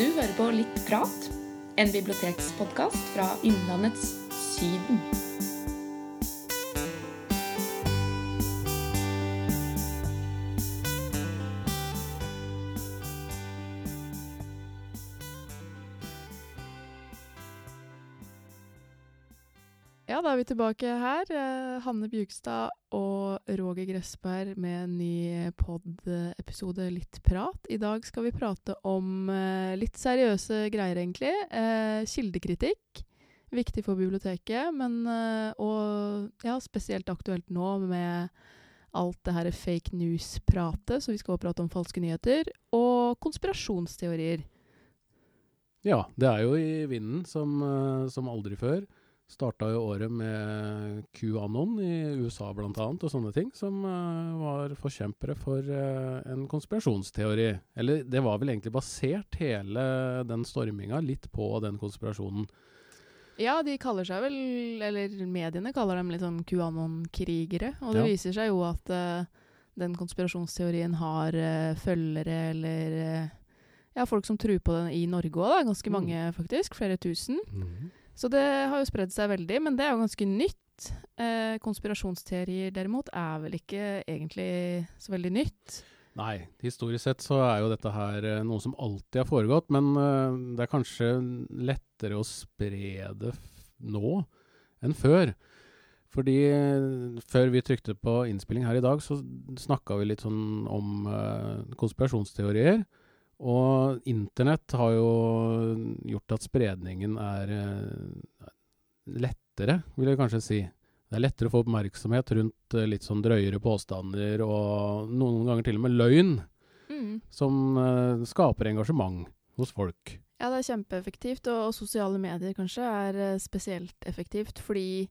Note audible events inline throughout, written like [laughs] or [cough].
Du hører på Litt prat, en bibliotekspodkast fra Innlandets Syden. Da er vi tilbake her. Eh, Hanne Bjugstad og Roger Gressberg med en ny pod-episode Litt prat. I dag skal vi prate om eh, litt seriøse greier, egentlig. Eh, kildekritikk. Viktig for biblioteket, men Og ja, spesielt aktuelt nå med alt det her fake news-pratet, så vi skal også prate om falske nyheter. Og konspirasjonsteorier. Ja, det er jo i vinden som, som aldri før. Starta jo året med QAnon i USA annet, og sånne ting, som eh, var forkjempere for eh, en konspirasjonsteori. Eller det var vel egentlig basert, hele den storminga, litt på den konspirasjonen. Ja, de kaller seg vel, eller mediene kaller dem litt sånn QAnon-krigere. Og det Ja. viser seg jo at uh, den konspirasjonsteorien har uh, følgere eller uh, ja, folk som tror på den i Norge òg, da. Ganske Mm. mange, faktisk. Flere tusen. Så det har jo spredd seg veldig, men det er jo ganske nytt. Eh, konspirasjonsteorier derimot er vel ikke egentlig så veldig nytt. Nei, historisk sett så er jo dette her eh, noe som alltid har foregått, men eh, det er kanskje lettere å spre det nå enn før. Fordi eh, før vi trykte på innspilling her i dag, så snakka vi litt sånn om konspirasjonsteorier. Og internett har jo gjort at spredningen er eh, lettere, vil jeg kanskje si. Det er lettere å få oppmerksomhet rundt eh, litt sånn drøyere påstander, og noen ganger til og med løgn, som eh, skaper engasjement hos folk. Ja, det er kjempeeffektivt, og, og sosiale medier kanskje er spesielt effektivt, fordi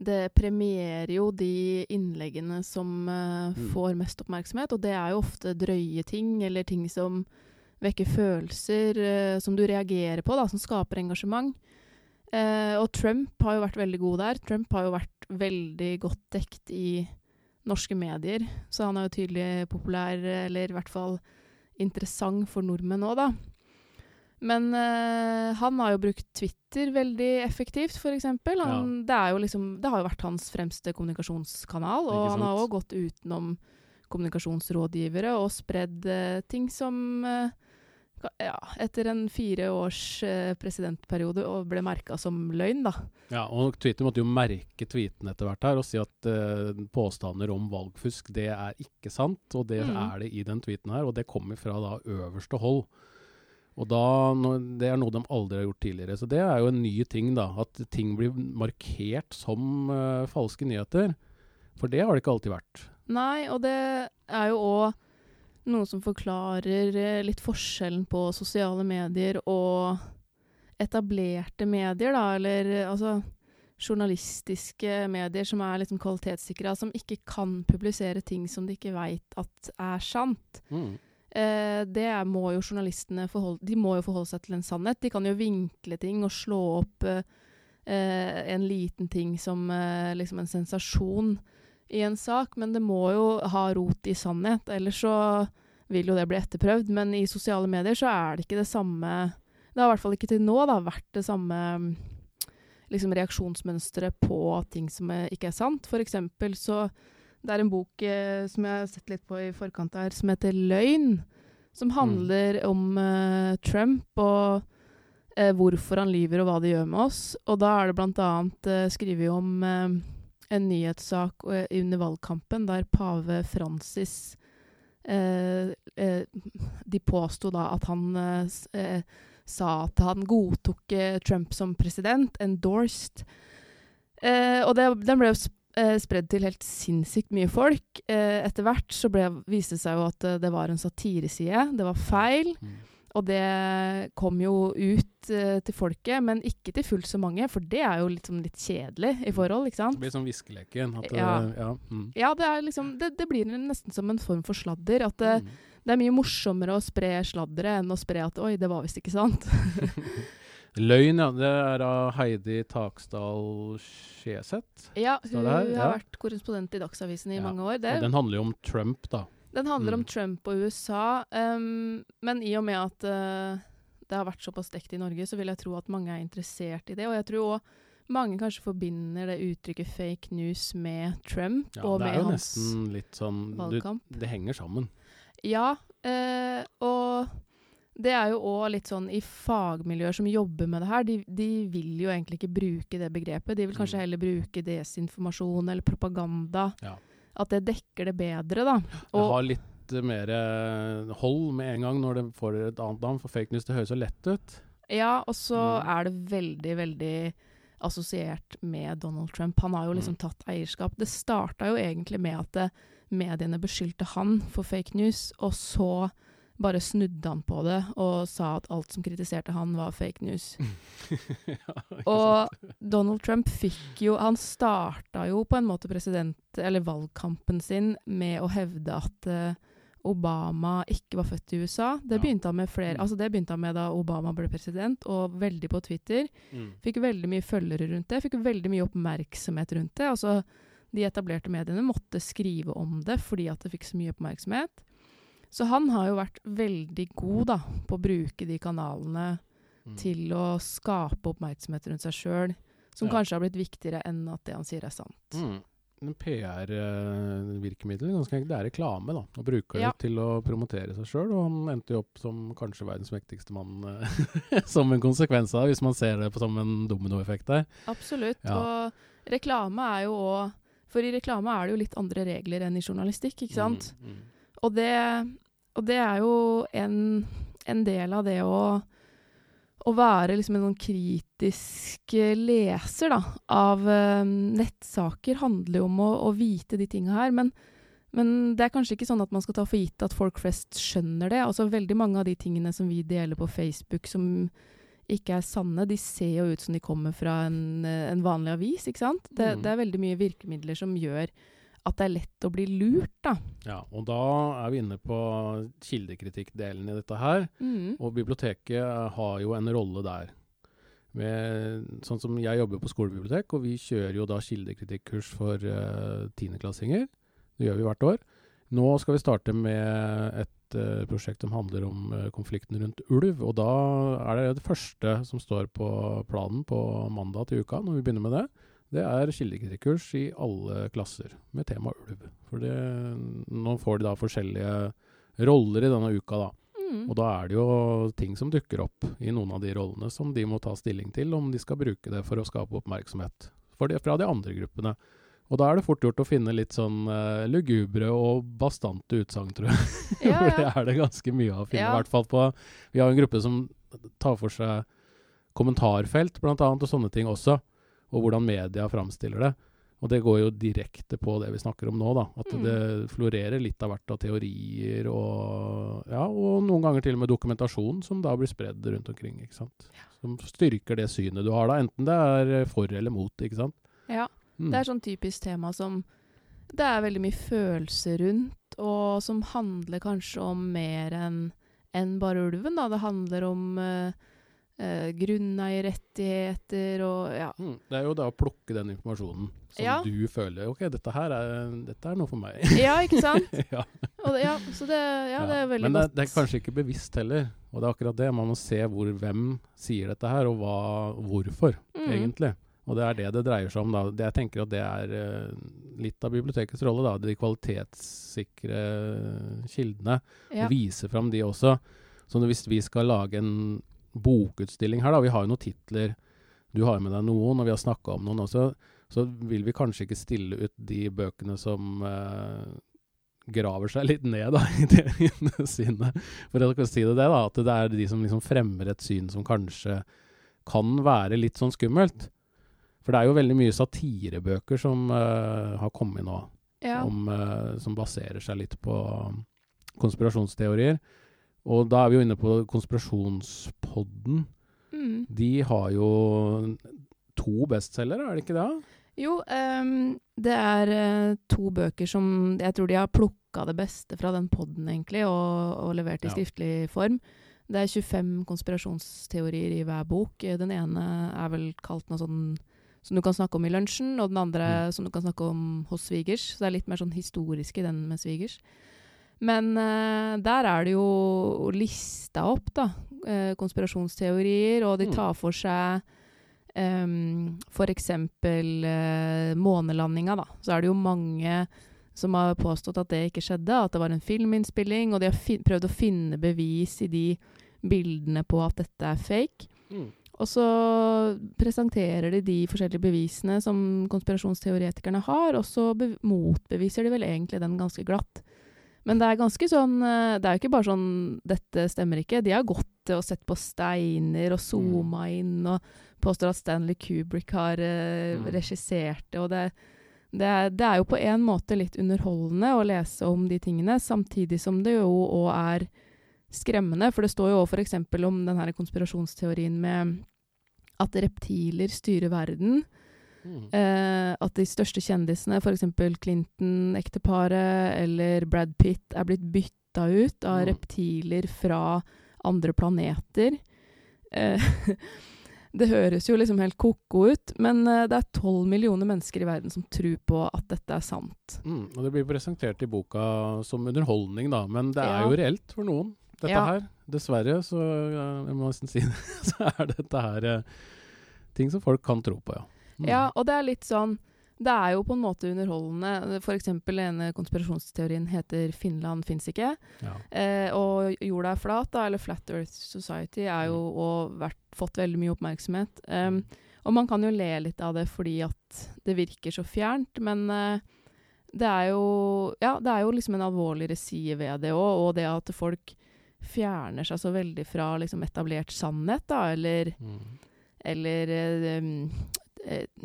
det premierer jo de innleggene som uh, Mm. får mest oppmerksomhet, og det er jo ofte drøye ting, eller ting som vekker følelser, eh, som du reagerer på, da, som skaper engasjement. Eh, og Trump har jo vært veldig god der. Trump har jo vært veldig godt dekt i norske medier, så han er jo tydelig populær, eller i hvert fall interessant for nordmenn òg, da. Men eh, han har jo brukt Twitter veldig effektivt, f.eks. Det, er liksom, det har jo vært hans fremste kommunikasjonskanal. Og han har òg gått utenom kommunikasjonsrådgivere og spredd eh, ting som ka- ja, etter en fire års eh, presidentperiode og ble merka som løgn, da. Ja, og Twitter måtte jo merke tweeten etter hvert her og si at eh, påstander om valgfusk, det er ikke sant, og det Mm. er det i den tweeten her, og det kommer fra da øverste hold. Og da, Det er noe de aldri har gjort tidligere. Så det er jo en ny ting, da. At ting blir markert som eh, falske nyheter. For det har det ikke alltid vært. Nei, og det er jo òg noe som forklarer eh, litt forskjellen på sosiale medier og etablerte medier, da, eller eh, altså journalistiske medier som er liksom kvalitetssikra, som ikke kan publisere ting som de ikke veit at er sant. Mm. Eh, det må jo journalistene forholde De må jo forholde seg til en sannhet. De kan jo vinkle ting og slå opp eh, eh, en liten ting som eh, liksom en sensasjon i en sak, men det må jo ha rot i sannhet. Ellers så vil jo det bli etterprøvd. Men i sosiale medier så er det ikke det samme Det har i hvert fall ikke til nå da, vært det samme mm, liksom reaksjonsmønsteret på ting som er, ikke er sant. For eksempel så det er en bok eh, som jeg har sett litt på i forkant her, som heter Løgn. Som handler om eh, Trump og eh, hvorfor han lyver og hva det gjør med oss. Og da er det blant annet eh, skrevet om eh, en nyhetssak eh, under valgkampen der pave Francis eh, eh, De påsto da at han eh, eh, sa at han godtok eh, Trump som president, endorsed. Og det, den ble jo sp spredd til helt sinnssykt mye folk. Etter hvert så ble, viste det seg jo at det var en satireside. Det var feil. Mm. Og det kom jo ut uh, til folket, men ikke til fullt så mange, for det er jo liksom litt kjedelig i forhold, ikke sant? Det blir sånn viskeleken. Ja. eh, ja, mm. Ja, det, er liksom, det, det blir nesten som en form for sladder. At det, Mm. det er mye morsommere å spre sladderet enn å spre at 'oi, det var visst ikke sant'. [laughs] Løgn, ja. Det er av Heidi Taksdal Skjeseth. Ja, hun har vært korrespondent i Dagsavisen i Ja, mange år. Det, Og den handler jo om Trump, da. Den handler om Mm. Trump og USA, um, men i og med at uh, det har vært såpass dekt i Norge, så vil jeg tro at mange er interessert i det. Og jeg tror òg mange kanskje forbinder det uttrykket fake news med Trump Ja, og med hans sånn du. Det henger sammen. Ja, uh, og det er jo òg litt sånn i fagmiljøer som jobber med det her, de, de vil jo egentlig ikke bruke det begrepet. De vil kanskje Mm. heller bruke desinformasjon eller propaganda. Ja. At det dekker det bedre, da. Det har litt eh, mer eh, hold med en gang når det får et annet navn, for fake news det høres så lett ut. ja, og så Mm. er det veldig, veldig assosiert med Donald Trump. Han har jo liksom Mm. tatt eierskap. Det starta jo egentlig med at eh, mediene beskyldte han for fake news, og så bare snudde han på det og sa at alt som kritiserte han, var fake news. [laughs] ja, Og sant? Donald Trump fikk jo Han starta jo på en måte president... Eller valgkampen sin med å hevde at uh, Obama ikke var født i USA. Det Ja. begynte flere Mm. Altså det begynte han med da Obama ble president, og veldig på Twitter. Mm. Fikk veldig mye følgere rundt det. Fikk veldig mye oppmerksomhet rundt det. Altså, de etablerte mediene måtte skrive om det fordi at det fikk så mye oppmerksomhet. Så han har jo vært veldig god da, på å bruke de kanalene Mm. til å skape oppmerksomhet rundt seg sjøl, som Ja. kanskje har blitt viktigere enn at det han sier er sant. Mm. Men PR-virkemidlet ganske enkelt. Det er reklame, da. Og bruker Ja. det til å promotere seg sjøl. Og han endte jo opp som kanskje verdens mektigste mann eh, [laughs] som en konsekvens av det, hvis man ser det på, som en dominoeffekt der. Absolutt. Ja. Og reklame er jo òg For i reklame er det jo litt andre regler enn i journalistikk, ikke sant? Mm. Og, det, og det er jo en, en del av det å å være liksom en sånn kritisk leser da, av eh, nettsaker handler jo om å, å vite de tinga her. Men, men det er kanskje ikke sånn at man skal ta for gitt at folk flest skjønner det. Altså Veldig mange av de tingene som vi deler på Facebook som ikke er sanne, de ser jo ut som de kommer fra en, en vanlig avis. ikke sant? Det, Mm. det er veldig mye virkemidler som gjør at det er lett å bli lurt, da. Ja, og da er vi inne på kildekritikkdelen i dette her. Mm. Og biblioteket har jo en rolle der. Med, sånn som Jeg jobber på skolebibliotek, og vi kjører jo da kildekritikkkurs for uh, tiendeklassinger. Det gjør vi hvert år. Nå skal vi starte med et uh, prosjekt som handler om uh, konflikten rundt ulv. Og da er det det første som står på planen på mandag til uka, når vi begynner med det. Det er kildekritikkkurs i alle klasser med tema ulv. For det, nå får de da forskjellige roller i denne uka, da. Mm. Og da er det jo ting som dukker opp i noen av de rollene som de må ta stilling til om de skal bruke det for å skape oppmerksomhet det, fra de andre gruppene. Og da er det fort gjort å finne litt sånn uh, lugubre og bastante utsagn, tror jeg. [laughs] Ja, for det er det ganske mye av å finne. Ja. I hvert fall på Vi har en gruppe som tar for seg kommentarfelt, blant annet, og sånne ting også. Og hvordan media framstiller det. Og det går jo direkte på det vi snakker om nå, da. At Mm. det florerer litt av hvert av teorier og Ja, og noen ganger til og med dokumentasjon som da blir spredd rundt omkring, ikke sant. Som styrker det synet du har da, enten det er for eller mot, ikke sant. Ja. Mm. Det er sånn typisk tema som det er veldig mye følelser rundt, og som handler kanskje om mer enn en bare ulven. da. Det handler om eh, eh, grunneierrettigheter og ja. Mm. Det er jo da å plukke den informasjonen som Ja. du føler Ok, dette her er, dette er noe for meg. [laughs] Ja, ikke sant? [laughs] ja. Det, ja, så det, ja, det er veldig Men det, godt. det er kanskje ikke bevisst heller. Og det er akkurat det. Man må se hvor, hvem sier dette her, og hva, hvorfor, Mm. egentlig. Og det er det det dreier seg om. da. Det, jeg tenker at det er eh, litt av bibliotekets rolle. da, De kvalitetssikre kildene. Ja. Og vise fram de også. Så hvis vi skal lage en bokutstilling her, da, vi har jo noen titler, du har med deg noen, og vi har snakka om noen også, så vil vi kanskje ikke stille ut de bøkene som eh, graver seg litt ned da, [laughs] i teoriene sine. For å si det, det da, at det er de som liksom fremmer et syn som kanskje kan være litt sånn skummelt. For det er jo veldig mye satirebøker som eh, har kommet nå ja. om, eh, som baserer seg litt på konspirasjonsteorier. Og da er vi jo inne på Konspirasjonspodden. Mm. De har jo to bestselgere, er det ikke det? Jo, um, det er eh, to bøker som Jeg tror de har plukka det beste fra den poden, egentlig, og, og levert i Ja. skriftlig form. Det er 25 konspirasjonsteorier i hver bok. Eh, Den ene er vel kalt noe sånn som du kan snakke om i lunsjen, og den andre Mm. som du kan snakke om hos svigers. Så det er litt mer sånn historisk i den med svigers. Men uh, der er det jo lista opp, da, Uh, konspirasjonsteorier, og de Mm. tar for seg um, f.eks. Uh, månelandinga, da. Så er det jo mange som har påstått at det ikke skjedde, at det var en filminnspilling, og de har prøvd å finne bevis i de bildene på at dette er fake. Mm. Og så presenterer de de forskjellige bevisene som konspirasjonsteoretikerne har, og så be motbeviser de vel egentlig den ganske glatt. Men det er ganske sånn eh, Det er jo ikke bare sånn 'dette stemmer ikke'. De har gått og sett på steiner og zooma inn og påstår at Stanley Kubrick har uh, Mm. regissert det. Og det, det, er, det er jo på en måte litt underholdende å lese om de tingene, samtidig som det jo òg er skremmende. For det står jo òg f.eks. om denne konspirasjonsteorien med at reptiler styrer verden. Mm. Eh, at de største kjendisene, f.eks. Clinton-ekteparet eller Brad Pitt, er blitt bytta ut av Mm. reptiler fra andre planeter. Eh, [laughs] det høres jo liksom helt ko-ko ut, men eh, det er tolv millioner mennesker i verden som tror på at dette er sant. Mm. Og det blir presentert i boka som underholdning, da. Men det er Ja. jo reelt for noen, dette Ja. her. Dessverre, så jeg må nesten si det, [laughs] så er dette her eh, ting som folk kan tro på, ja. Mm. Ja, og det er litt sånn Det er jo på en måte underholdende. For eksempel ene konspirasjonsteorien heter 'Finland fins ikke'. Ja. Eh, og jorda er flat, da, eller Flat Earth Society, er jo Mm. og vært, fått veldig mye oppmerksomhet. Um, og man kan jo le litt av det fordi at det virker så fjernt, men eh, det er jo Ja, det er jo liksom en alvorligere side ved det òg, og det at folk fjerner seg så veldig fra liksom etablert sannhet, da, eller Mm. eller um,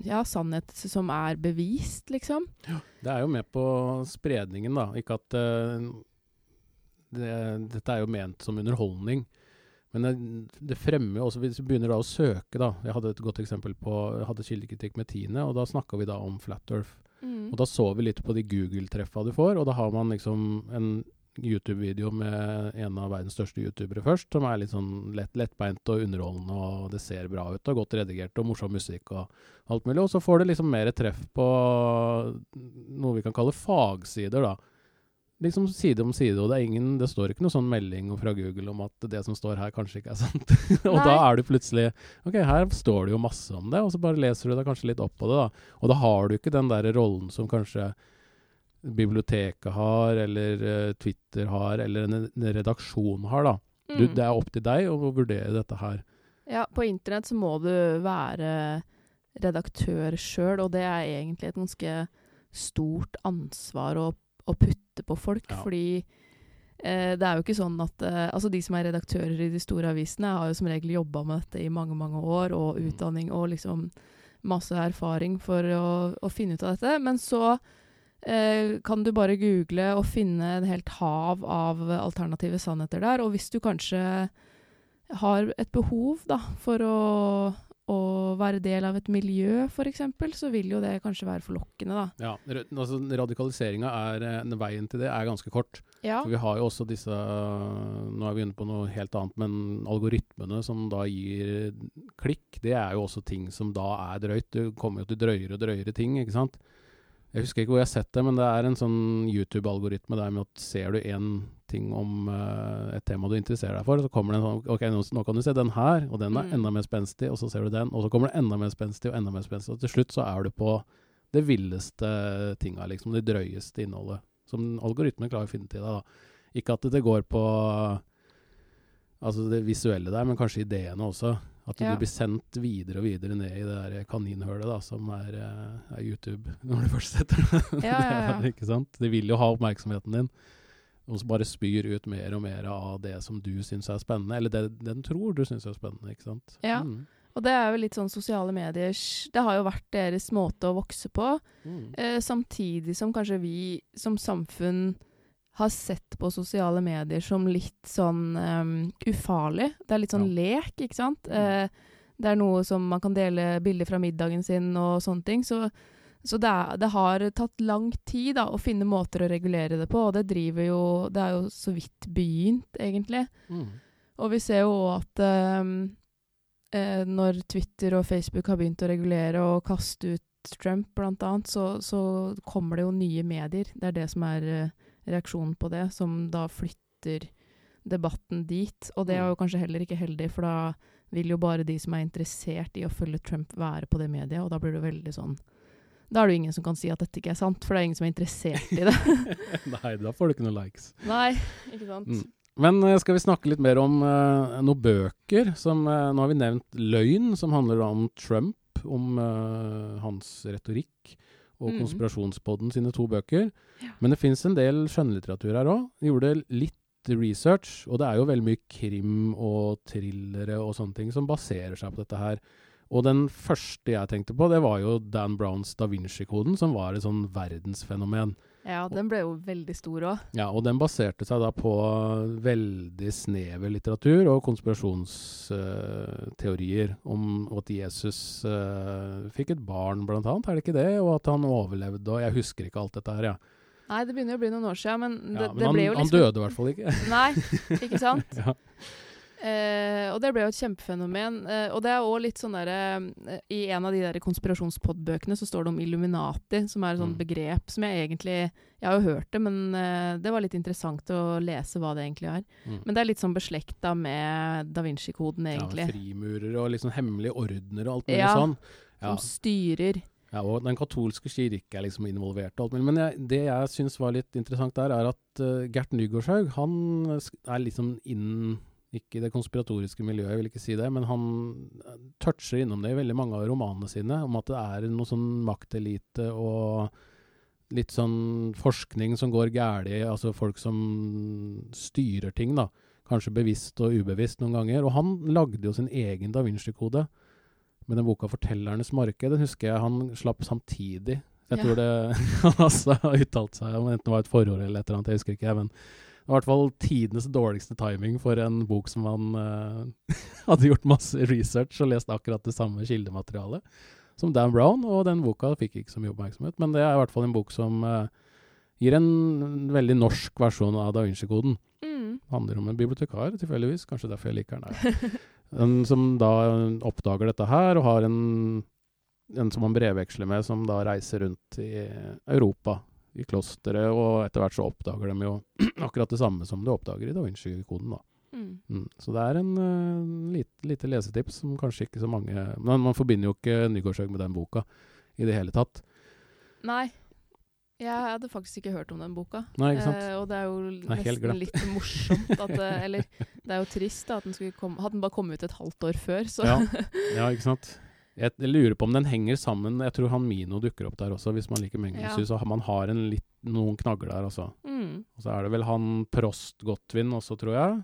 ja, sannhet som er bevist, liksom. Det er jo med på spredningen, da. Ikke at uh, det, Dette er jo ment som underholdning. Men det, det fremmer jo også Hvis du begynner da å søke, da Jeg hadde et godt eksempel på Jeg hadde kildekritikk med Tine, og da snakka vi da om Flat Earth. Og da så vi litt på de Google-treffa du får, og da har man liksom en YouTube-video med en av verdens største youtubere først, som er litt sånn lett, lettbeint og underholdende, og det ser bra ut, og godt redigert, og morsom musikk og alt mulig. Og så får du liksom mer treff på noe vi kan kalle fagsider, da. Liksom side om side, og det, er ingen, det står ikke noe sånn melding fra Google om at det som står her, kanskje ikke er sant. [laughs] og da er du plutselig Ok, her står det jo masse om det, og så bare leser du deg kanskje litt opp på det, da. Og da har du ikke den der rollen som kanskje biblioteket har, eller eh, Twitter har, eller en, redaksjon har, da. Du, Mm. det er opp til deg å vurdere dette her. Ja, på internett så må du være redaktør sjøl, og det er egentlig et ganske stort ansvar å, å putte på folk, Ja. fordi eh, det er jo ikke sånn at eh, Altså, de som er redaktører i de store avisene, har jo som regel jobba med dette i mange, mange år, og Mm. utdanning og liksom masse erfaring for å, å finne ut av dette. Men så eh, kan du bare google og finne en helt hav av alternative sannheter der. Og hvis du kanskje har et behov da, for å, å være del av et miljø, f.eks., så vil jo det kanskje være forlokkende. da. Ja, altså Radikaliseringa er eh, Veien til det er ganske kort. Ja. For vi har jo også disse Nå er vi inne på noe helt annet, men algoritmene som da gir klikk, det er jo også ting som da er drøyt. Du kommer jo til drøyere og drøyere ting, ikke sant. Jeg husker ikke hvor jeg har sett det, men det er en sånn YouTube-algoritme der med at ser du én ting om uh, et tema du interesserer deg for, så kommer det en sånn Ok, nå, nå kan du se den her, og den er Mm. enda mer spenstig, og så ser du den, og så kommer det enda mer spenstig og enda mer spenstig, og til slutt så er du på det villeste tinga, liksom. Det drøyeste innholdet. Som algoritmen klarer å finne til deg, da. Ikke at det går på Altså det visuelle der, men kanskje ideene også. At Ja. du blir sendt videre og videre ned i det der kaninhølet da, som er, eh, er YouTube, når du først setter det [laughs] Ja, ja, ja. der, [laughs] ikke sant? De vil jo ha oppmerksomheten din, og så bare spyr ut mer og mer av det som du syns er spennende, eller det den tror du syns er spennende, ikke sant? Ja. Mm. Og det er jo litt sånn sosiale mediers Det har jo vært deres måte å vokse på. Mm. Eh, samtidig som kanskje vi som samfunn har sett på sosiale medier som litt sånn um, ufarlig. Det er litt sånn lek, ikke sant? Eh, det er noe som man kan dele bilder fra middagen sin og sånne ting. Så, så det, er, det har tatt lang tid da, å finne måter å regulere det på, og det driver jo Det er jo så vidt begynt, egentlig. Mm. Og vi ser jo at um, eh, når Twitter og Facebook har begynt å regulere og kaste ut Trump, annet, så, så kommer det jo nye medier. Det er det som er reaksjonen på det, som da flytter debatten dit. Og det er jo kanskje heller ikke heldig, for da vil jo bare de som er interessert i å følge Trump, være på det mediet, og da blir det veldig sånn Da er det jo ingen som kan si at dette ikke er sant, for det er ingen som er interessert i det. [laughs] Nei, da får du ikke noen likes. Nei, ikke sant. Mm. Men uh, skal vi snakke litt mer om uh, noen bøker som uh, Nå har vi nevnt 'Løgn', som handler om Trump, om hans retorikk, og Mm. Konspirasjonspodden sine to bøker. Ja. Men det fins en del skjønnlitteratur her òg. Gjorde litt research, og det er jo veldig mye krim og thrillere og sånne ting som baserer seg på dette her. Og den første jeg tenkte på, det var jo Dan Browns Da Vinci-koden, som var et sånn verdensfenomen. Ja, den ble jo veldig stor òg. Ja, og den baserte seg da på veldig snever litteratur og konspirasjonsteorier om at Jesus eh, fikk et barn, blant annet, er det ikke det? Og at han overlevde, og jeg husker ikke alt dette her, ja. Nei, det begynner jo å bli noen år siden, men det, ja men det han, ble jo liksom han døde i hvert fall ikke. Nei, ikke sant? [laughs] ja. Eh, og det ble jo et kjempefenomen. Eh, og det er òg litt sånn derre eh, I en av de der konspirasjonspodbøkene så står det om Illuminati, som er et sånt Mm. begrep som jeg egentlig Jeg har jo hørt det, men eh, det var litt interessant å lese hva det egentlig er. Mm. Men det er litt sånn beslekta med da Vinci-koden, egentlig. Ja, frimurere og liksom hemmelige ordener og alt mulig Ja, sånn. Ja. Som styrer. Ja, og den katolske kirke er liksom involvert og alt mulig. Men jeg, det jeg syns var litt interessant der, er at uh, Gert Nygaardshaug, han er liksom inn Ikke i det konspiratoriske miljøet, jeg vil ikke si det, men han eh, toucher innom det i veldig mange av romanene sine, om at det er noe sånn maktelite og litt sånn forskning som går gæli, altså folk som styrer ting, da. Kanskje bevisst og ubevisst noen ganger. Og han lagde jo sin egen da Vinci-kode med den boka 'Fortellernes marked'. Den husker jeg han slapp samtidig. Jeg Ja. tror det [laughs] han altså har uttalt seg om enten det var et forord eller et eller annet, jeg husker ikke. Men det var i hvert fall tidenes dårligste timing for en bok som han uh, [laughs] hadde gjort masse research og lest akkurat det samme kildematerialet som Dan Brown, og den boka fikk ikke så mye oppmerksomhet. Men det er i hvert fall en bok som uh, gir en veldig norsk versjon av Da Vinci-koden. Mm. Handler om en bibliotekar, tilfeldigvis. Kanskje derfor jeg liker den. den [laughs] En som da oppdager dette her, og har en, en som han brevveksler med, som da reiser rundt i Europa, i klosteret, og etter hvert så oppdager de jo [clears throat] akkurat det samme som du oppdager i Da Vinci-koden, da. Mm. Mm. Så det er en uh, lite, lite lesetips som kanskje ikke så mange Men man forbinder jo ikke Nygaardshaug med den boka i det hele tatt. Nei. Jeg hadde faktisk ikke hørt om den boka. Nei, ikke sant? Eh, og det er jo Nei, nesten litt morsomt at Eller det er jo trist da, at den skulle komme Hadde den bare kommet ut et halvt år før, så Ja. Ja, ikke sant? Jeg, lurer på om den henger sammen Jeg tror han Mino dukker opp der også, hvis man liker Mengelshus. Og man har en litt, noen knagger der, altså. mm. Og så er det vel han Prost Gottwin også, tror jeg.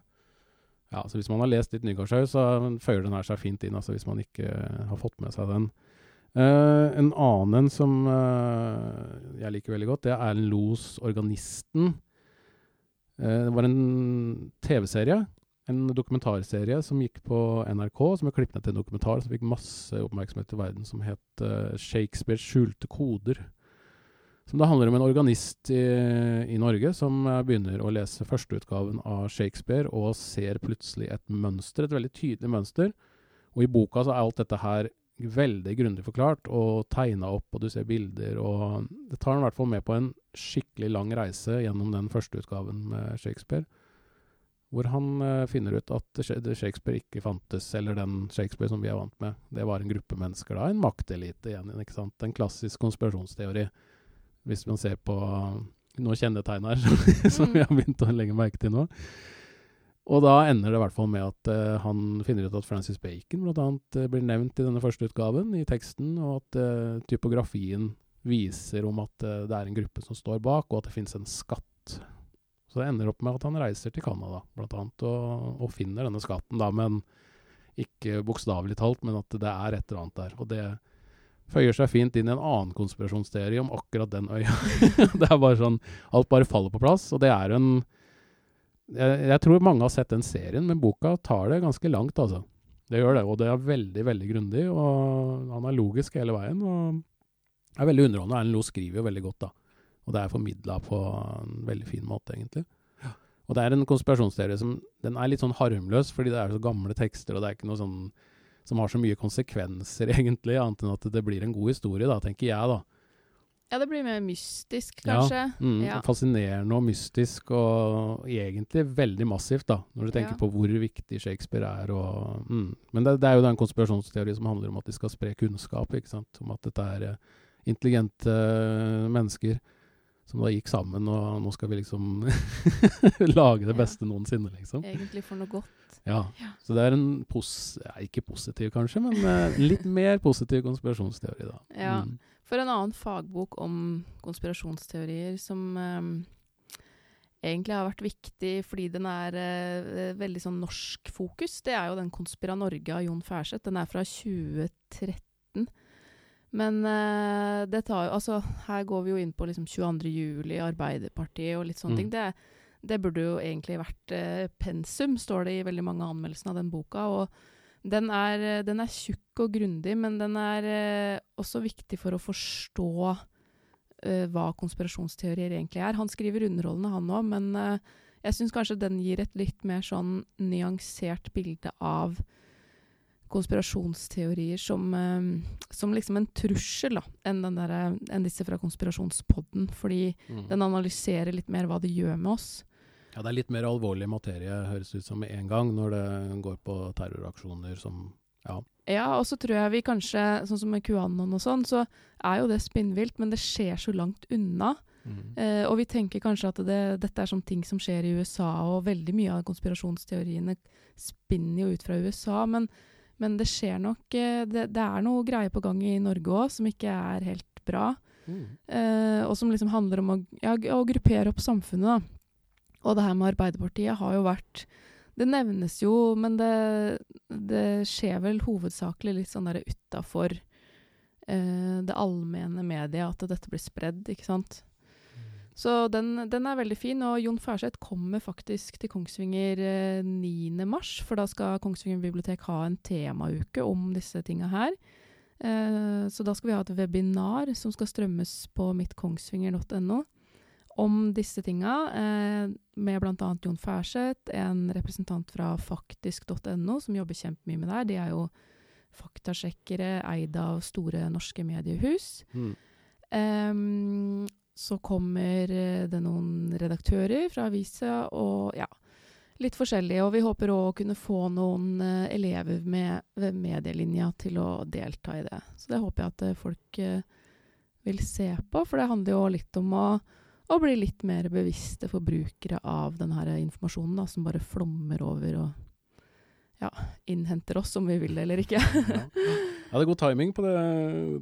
Ja, så Hvis man har lest litt Nygaardshaug, så føyer den her seg fint inn, altså hvis man ikke eh, har fått med seg den. Uh, en annen som uh, jeg liker veldig godt, det er Erlend Los 'Organisten'. Uh, det var en TV-serie, en dokumentarserie som gikk på NRK, som er klippet ned til en dokumentar som fikk masse oppmerksomhet i verden, som het uh, 'Shakespeares skjulte koder'. Som da handler om en organist i, i Norge som eh, begynner å lese førsteutgaven av Shakespeare og ser plutselig et mønster, et veldig tydelig mønster. Og i boka så er alt dette her veldig grundig forklart og tegna opp, og du ser bilder, og det tar han i hvert fall med på en skikkelig lang reise gjennom den førsteutgaven med Shakespeare. Hvor han eh, finner ut at Shakespeare ikke fantes, eller den Shakespeare som vi er vant med. Det var en gruppe mennesker da, en maktelite igjen, ikke sant. En klassisk konspirasjonsteori. Hvis man ser på noen kjennetegn her [laughs] som Mm. vi har begynt å legge merke til nå. Og da ender det i hvert fall med at uh, han finner ut at Francis Bacon annet eh, blir nevnt i denne første utgaven i teksten, og at uh, typografien viser om at uh, det er en gruppe som står bak, og at det finnes en skatt. Så det ender opp med at han reiser til Canada, annet, og, og finner denne skatten, da, men ikke bokstavelig talt, men at det er et eller annet der. Og det føyer seg fint inn i en annen konspirasjonsteori om akkurat den øya. [laughs] det er bare sånn Alt bare faller på plass, og det er en jeg, jeg tror mange har sett den serien, men boka tar det ganske langt, altså. Det gjør det, og det er veldig, veldig grundig, og han er logisk hele veien, og er veldig underholdende. Erlend Loe skriver jo veldig godt, da. Og det er formidla på en veldig fin måte, egentlig. Og det er en konspirasjonsteori som Den er litt sånn harmløs, fordi det er så gamle tekster, og det er ikke noe sånn som har så mye konsekvenser, [laughs] egentlig, annet enn at det blir en god historie, da, tenker jeg, da. Ja, det blir mer mystisk, kanskje. Ja, mm, Ja. Fascinerende og mystisk, og egentlig veldig massivt, da, når du tenker Ja. på hvor viktig Shakespeare er. Og, mm. Men det, det er jo den konspirasjonsteori som handler om at de skal spre kunnskap, ikke sant? om at dette er intelligente mennesker som da gikk sammen, og nå skal vi liksom [laughs] lage det Ja. beste noensinne, liksom. Egentlig for noe godt. Ja. Ja. Så det er en pos... Ja, ikke positiv, kanskje, men eh, litt mer positiv konspirasjonsteori, da. [laughs] Ja. Mm. For en annen fagbok om konspirasjonsteorier som um, egentlig har vært viktig fordi den er uh, veldig sånn norsk fokus, det er jo den 'Konspira Norge' av Jon Færseth. Den er fra 2013. Men uh, det tar jo Altså, her går vi jo inn på liksom 22. juli, Arbeiderpartiet og litt sånne Mm. ting. Det, det burde jo egentlig vært uh, pensum, står det i veldig mange av anmeldelsene av den boka. Og den er, eh, den er tjukk og grundig, men den er uh, også viktig for å forstå hva konspirasjonsteorier egentlig er. Han skriver underholdende, han òg, men jeg syns kanskje den gir et litt mer sånn nyansert bilde av konspirasjonsteorier som, eh, som liksom en trussel, da, enn, den der, enn disse fra Konspirasjonspodden. Fordi Mm. den analyserer litt mer hva det gjør med oss. Ja, det er litt mer alvorlig materie, høres ut som med en gang, når det går på terroraksjoner som Ja. Ja, og så tror jeg vi kanskje, sånn som med QAnon og sånn, så er jo det spinnvilt, men det skjer så langt unna. Mm. Eh, og vi tenker kanskje at det, dette er sånn ting som skjer i USA, og veldig mye av konspirasjonsteoriene spinner jo ut fra USA, men, men det skjer nok eh, det, det er noe greier på gang i Norge òg som ikke er helt bra. Mm. Eh, og som liksom handler om å, ja, å gruppere opp samfunnet. Da. Og det her med Arbeiderpartiet har jo vært Det nevnes jo, men det, det skjer vel hovedsakelig litt sånn der utafor eh, det allmenne mediet at dette blir spredd, ikke sant. Så den, den er veldig fin, og Jon Færseth kommer faktisk til Kongsvinger eh, 9. mars, for da skal Kongsvinger bibliotek ha en temauke om disse tinga her. Eh, så da skal vi ha et webinar som skal strømmes på mittkongsvinger.no om disse tinga, eh, med bl.a. Jon Færseth, en representant fra faktisk.no som jobber kjempemye med det her. De er jo faktasjekkere eid av store norske mediehus. Mm. Em, så kommer eh, det noen redaktører fra avisa og ja, litt forskjellige. Og vi håper òg å kunne få noen eh, elever med, ved medielinja til å delta i det. Så det håper jeg at eh, folk vil se på, for det handler jo litt om å, å bli litt mer bevisste forbrukere av denne informasjonen da, som bare flommer over og ja, innhenter oss om vi vil det eller ikke. Ja. ja, det er god timing på det,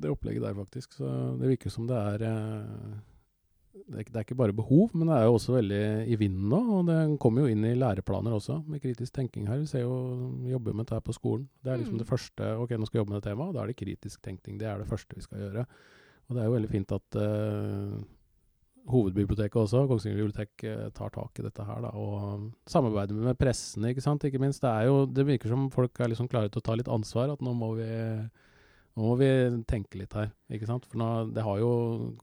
det opplegget der, faktisk. Så det virker som det er eh, det er, ikke- bare behov, men det er jo også veldig i vinden nå. Og det kommer jo inn i læreplaner også, med kritisk tenking her. Vi ser jo, vi jobber med dette her på skolen. Det er liksom Mm. det første Ok, nå skal vi jobbe med det temaet, da er det kritisk tenkning. Det er det første vi skal gjøre. Og det er jo veldig fint at uh, hovedbiblioteket også, Kongsvinger bibliotek, eh, tar tak i dette her, da. Og samarbeider med pressen, ikke sant. Ikke minst. Det, er jo, det virker som folk er liksom klare til å ta litt ansvar. At nå må vi, nå må vi tenke litt her, ikke sant. For nå, det har jo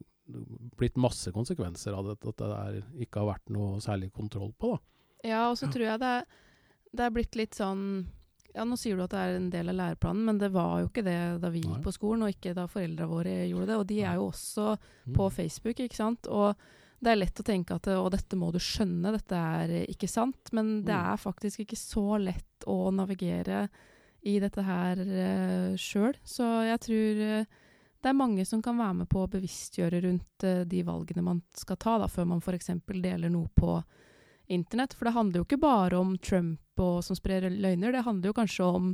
blitt masse konsekvenser av det, at det er, ikke har vært noe særlig kontroll på, da. Ja, og så tror jeg det, det er blitt litt sånn Ja, nå sier du at det er en del av læreplanen, men det var jo ikke det da vi gikk på skolen, og ikke da foreldra våre gjorde det. Og de er jo også Mm. på Facebook, ikke sant. Og det er lett å tenke at å, dette må du skjønne, dette er eh, ikke sant. Men det Mm. er faktisk ikke så lett å navigere i dette her uh, sjøl. Så jeg tror eh, det er mange som kan være med på å bevisstgjøre rundt uh, de valgene man skal ta, da, før man f.eks. deler noe på internett. For det handler jo ikke bare om Trump og som sprer løgner, det handler jo kanskje om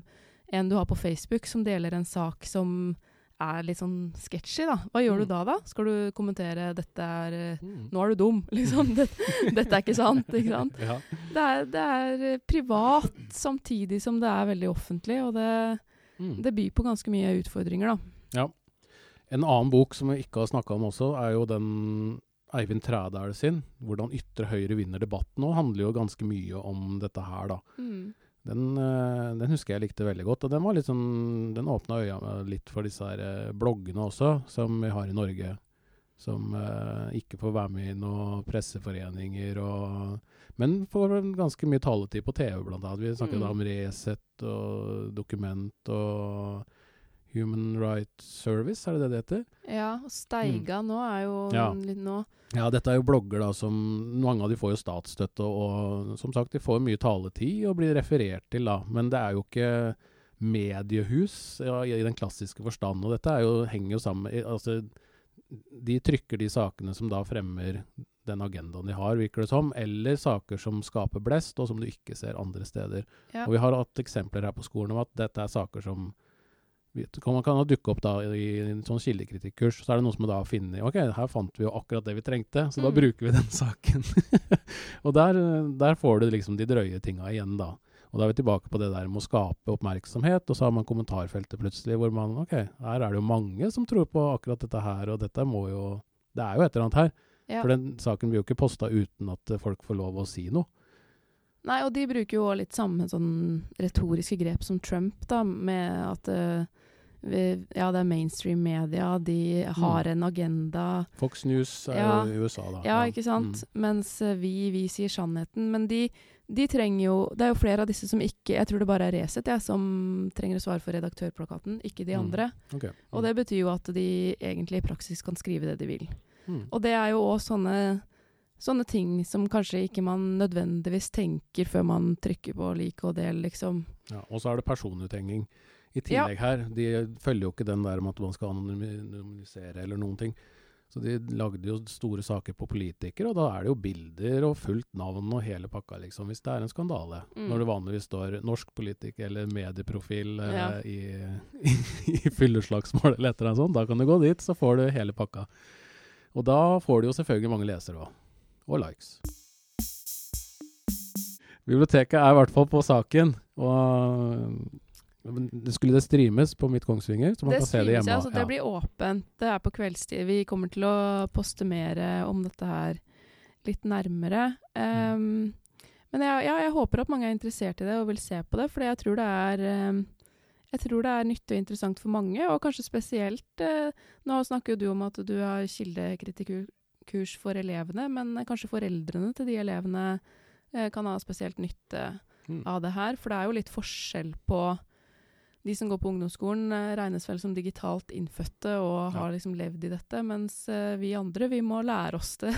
en du har på Facebook som deler en sak som er litt sånn sketchy, da. Hva gjør Mm. du da, da? Skal du kommentere 'dette er eh, Mm. Nå er du dum', [laughs] liksom. Dette, dette er ikke sant, ikke sant? Ja. Det er, det er eh, privat samtidig som det er veldig offentlig, og det, Mm. det byr på ganske mye utfordringer, da. En annen bok som vi ikke har snakka om også, er jo den Eivind Trædal sin, 'Hvordan ytre høyre vinner debatten', og handler jo ganske mye om dette her, da. Den, eh, den husker jeg likte veldig godt, og den var litt sånn Den åpna øya litt for disse her eh, bloggene også, som vi har i Norge. Som eh, ikke får være med i noen presseforeninger og Men får ganske mye taletid på TV, blant annet. Vi snakker Mm. da om Resett og Dokument og Human Rights Service, er det det det heter? Ja, og Steiga nå er jo Mm. Ja. litt nå Ja, dette er jo blogger da som Mange av de får jo statsstøtte, og som sagt, de får mye taletid og blir referert til, da. Men det er jo ikke mediehus ja, i den klassiske forstand. Og dette jo, henger jo sammen med Altså, de trykker de sakene som da fremmer den agendaen de har, virker det som, eller saker som skaper blest, og som du ikke ser andre steder. ja. Og vi har hatt eksempler her på skolen om at dette er saker som man kan dukke opp da i en sånn kildekritikkurs, så er det noen som da funnet Ok, her fant vi jo akkurat det vi trengte, så da Mm. bruker vi den [laughs] saken. og der, der får du liksom de drøye tinga igjen, da. Og da er vi tilbake på det der med å skape oppmerksomhet, og så har man kommentarfeltet plutselig hvor man Ok, her er det jo mange som tror på akkurat dette her, og dette må jo Det er jo et eller annet her. ja. For den saken blir jo ikke posta uten at eh, folk får lov å si noe. Nei, og de bruker jo litt samme sånn retoriske grep som Trump, da, med at vi, Ja, det er mainstream media, de har en agenda. Fox News er Ja. i USA, da. Ja, ikke sant? Mm. Mens eh, vi, vi sier sannheten. Men de, de trenger jo Det er jo flere av disse som ikke Jeg tror det bare er Resett jeg, som trenger å svare for redaktørplakaten, ikke de Mm. andre. Ok. Og det betyr jo at de egentlig i praksis kan skrive det de vil. Mm. Og det er jo òg sånne, sånne ting som kanskje ikke man nødvendigvis tenker før man trykker på like og del, liksom. Ja, og så er det personuthenging i Ja. tillegg her. De følger jo ikke den der med at man skal anonymisere eller noen ting. Så de lagde jo store saker på politikere, og da er det jo bilder og fullt navn og hele pakka, liksom, hvis det er en skandale. Mm. Når det vanligvis står norsk politiker eller medieprofil eh, Ja. i, i, [laughs] i fylleslagsmål eller et eller annet sånt, da kan du gå dit, så får du hele pakka. Og da får du jo selvfølgelig mange lesere òg. Og likes. Biblioteket er i hvert fall på saken. Og skulle det streames på mitt Kongsvinger, så man det kan se det hjemme. ja. Så det blir åpent. Det er på kveldstid. Vi kommer til å poste mer eh, om dette her litt nærmere. Mm. Um, men jeg, ja, jeg håper at mange er interessert i det og vil se på det, for jeg tror det er um, jeg tror det er nyttig og interessant for mange, og kanskje spesielt eh, Nå snakker jo du om at du har kildekritikkurs for elevene, men kanskje foreldrene til de elevene eh, kan ha spesielt nytte Mm. av det her. For det er jo litt forskjell på de som går på ungdomsskolen, eh, regnes vel som digitalt innfødte og har liksom levd i dette, mens eh, vi andre, vi må lære oss det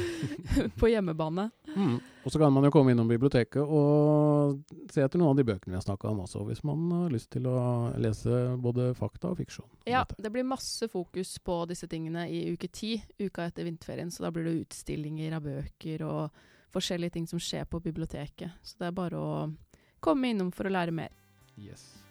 [laughs] på hjemmebane. Mm. Og så kan man jo komme innom biblioteket og se etter noen av de bøkene vi har snakka om også, hvis man har lyst til å lese både fakta og fiksjon. Ja, dette. det blir masse fokus på disse tingene i uke ti, uka etter vinterferien, så da blir det utstillinger av bøker og forskjellige ting som skjer på biblioteket. Så det er bare å komme innom for å lære mer. Yes.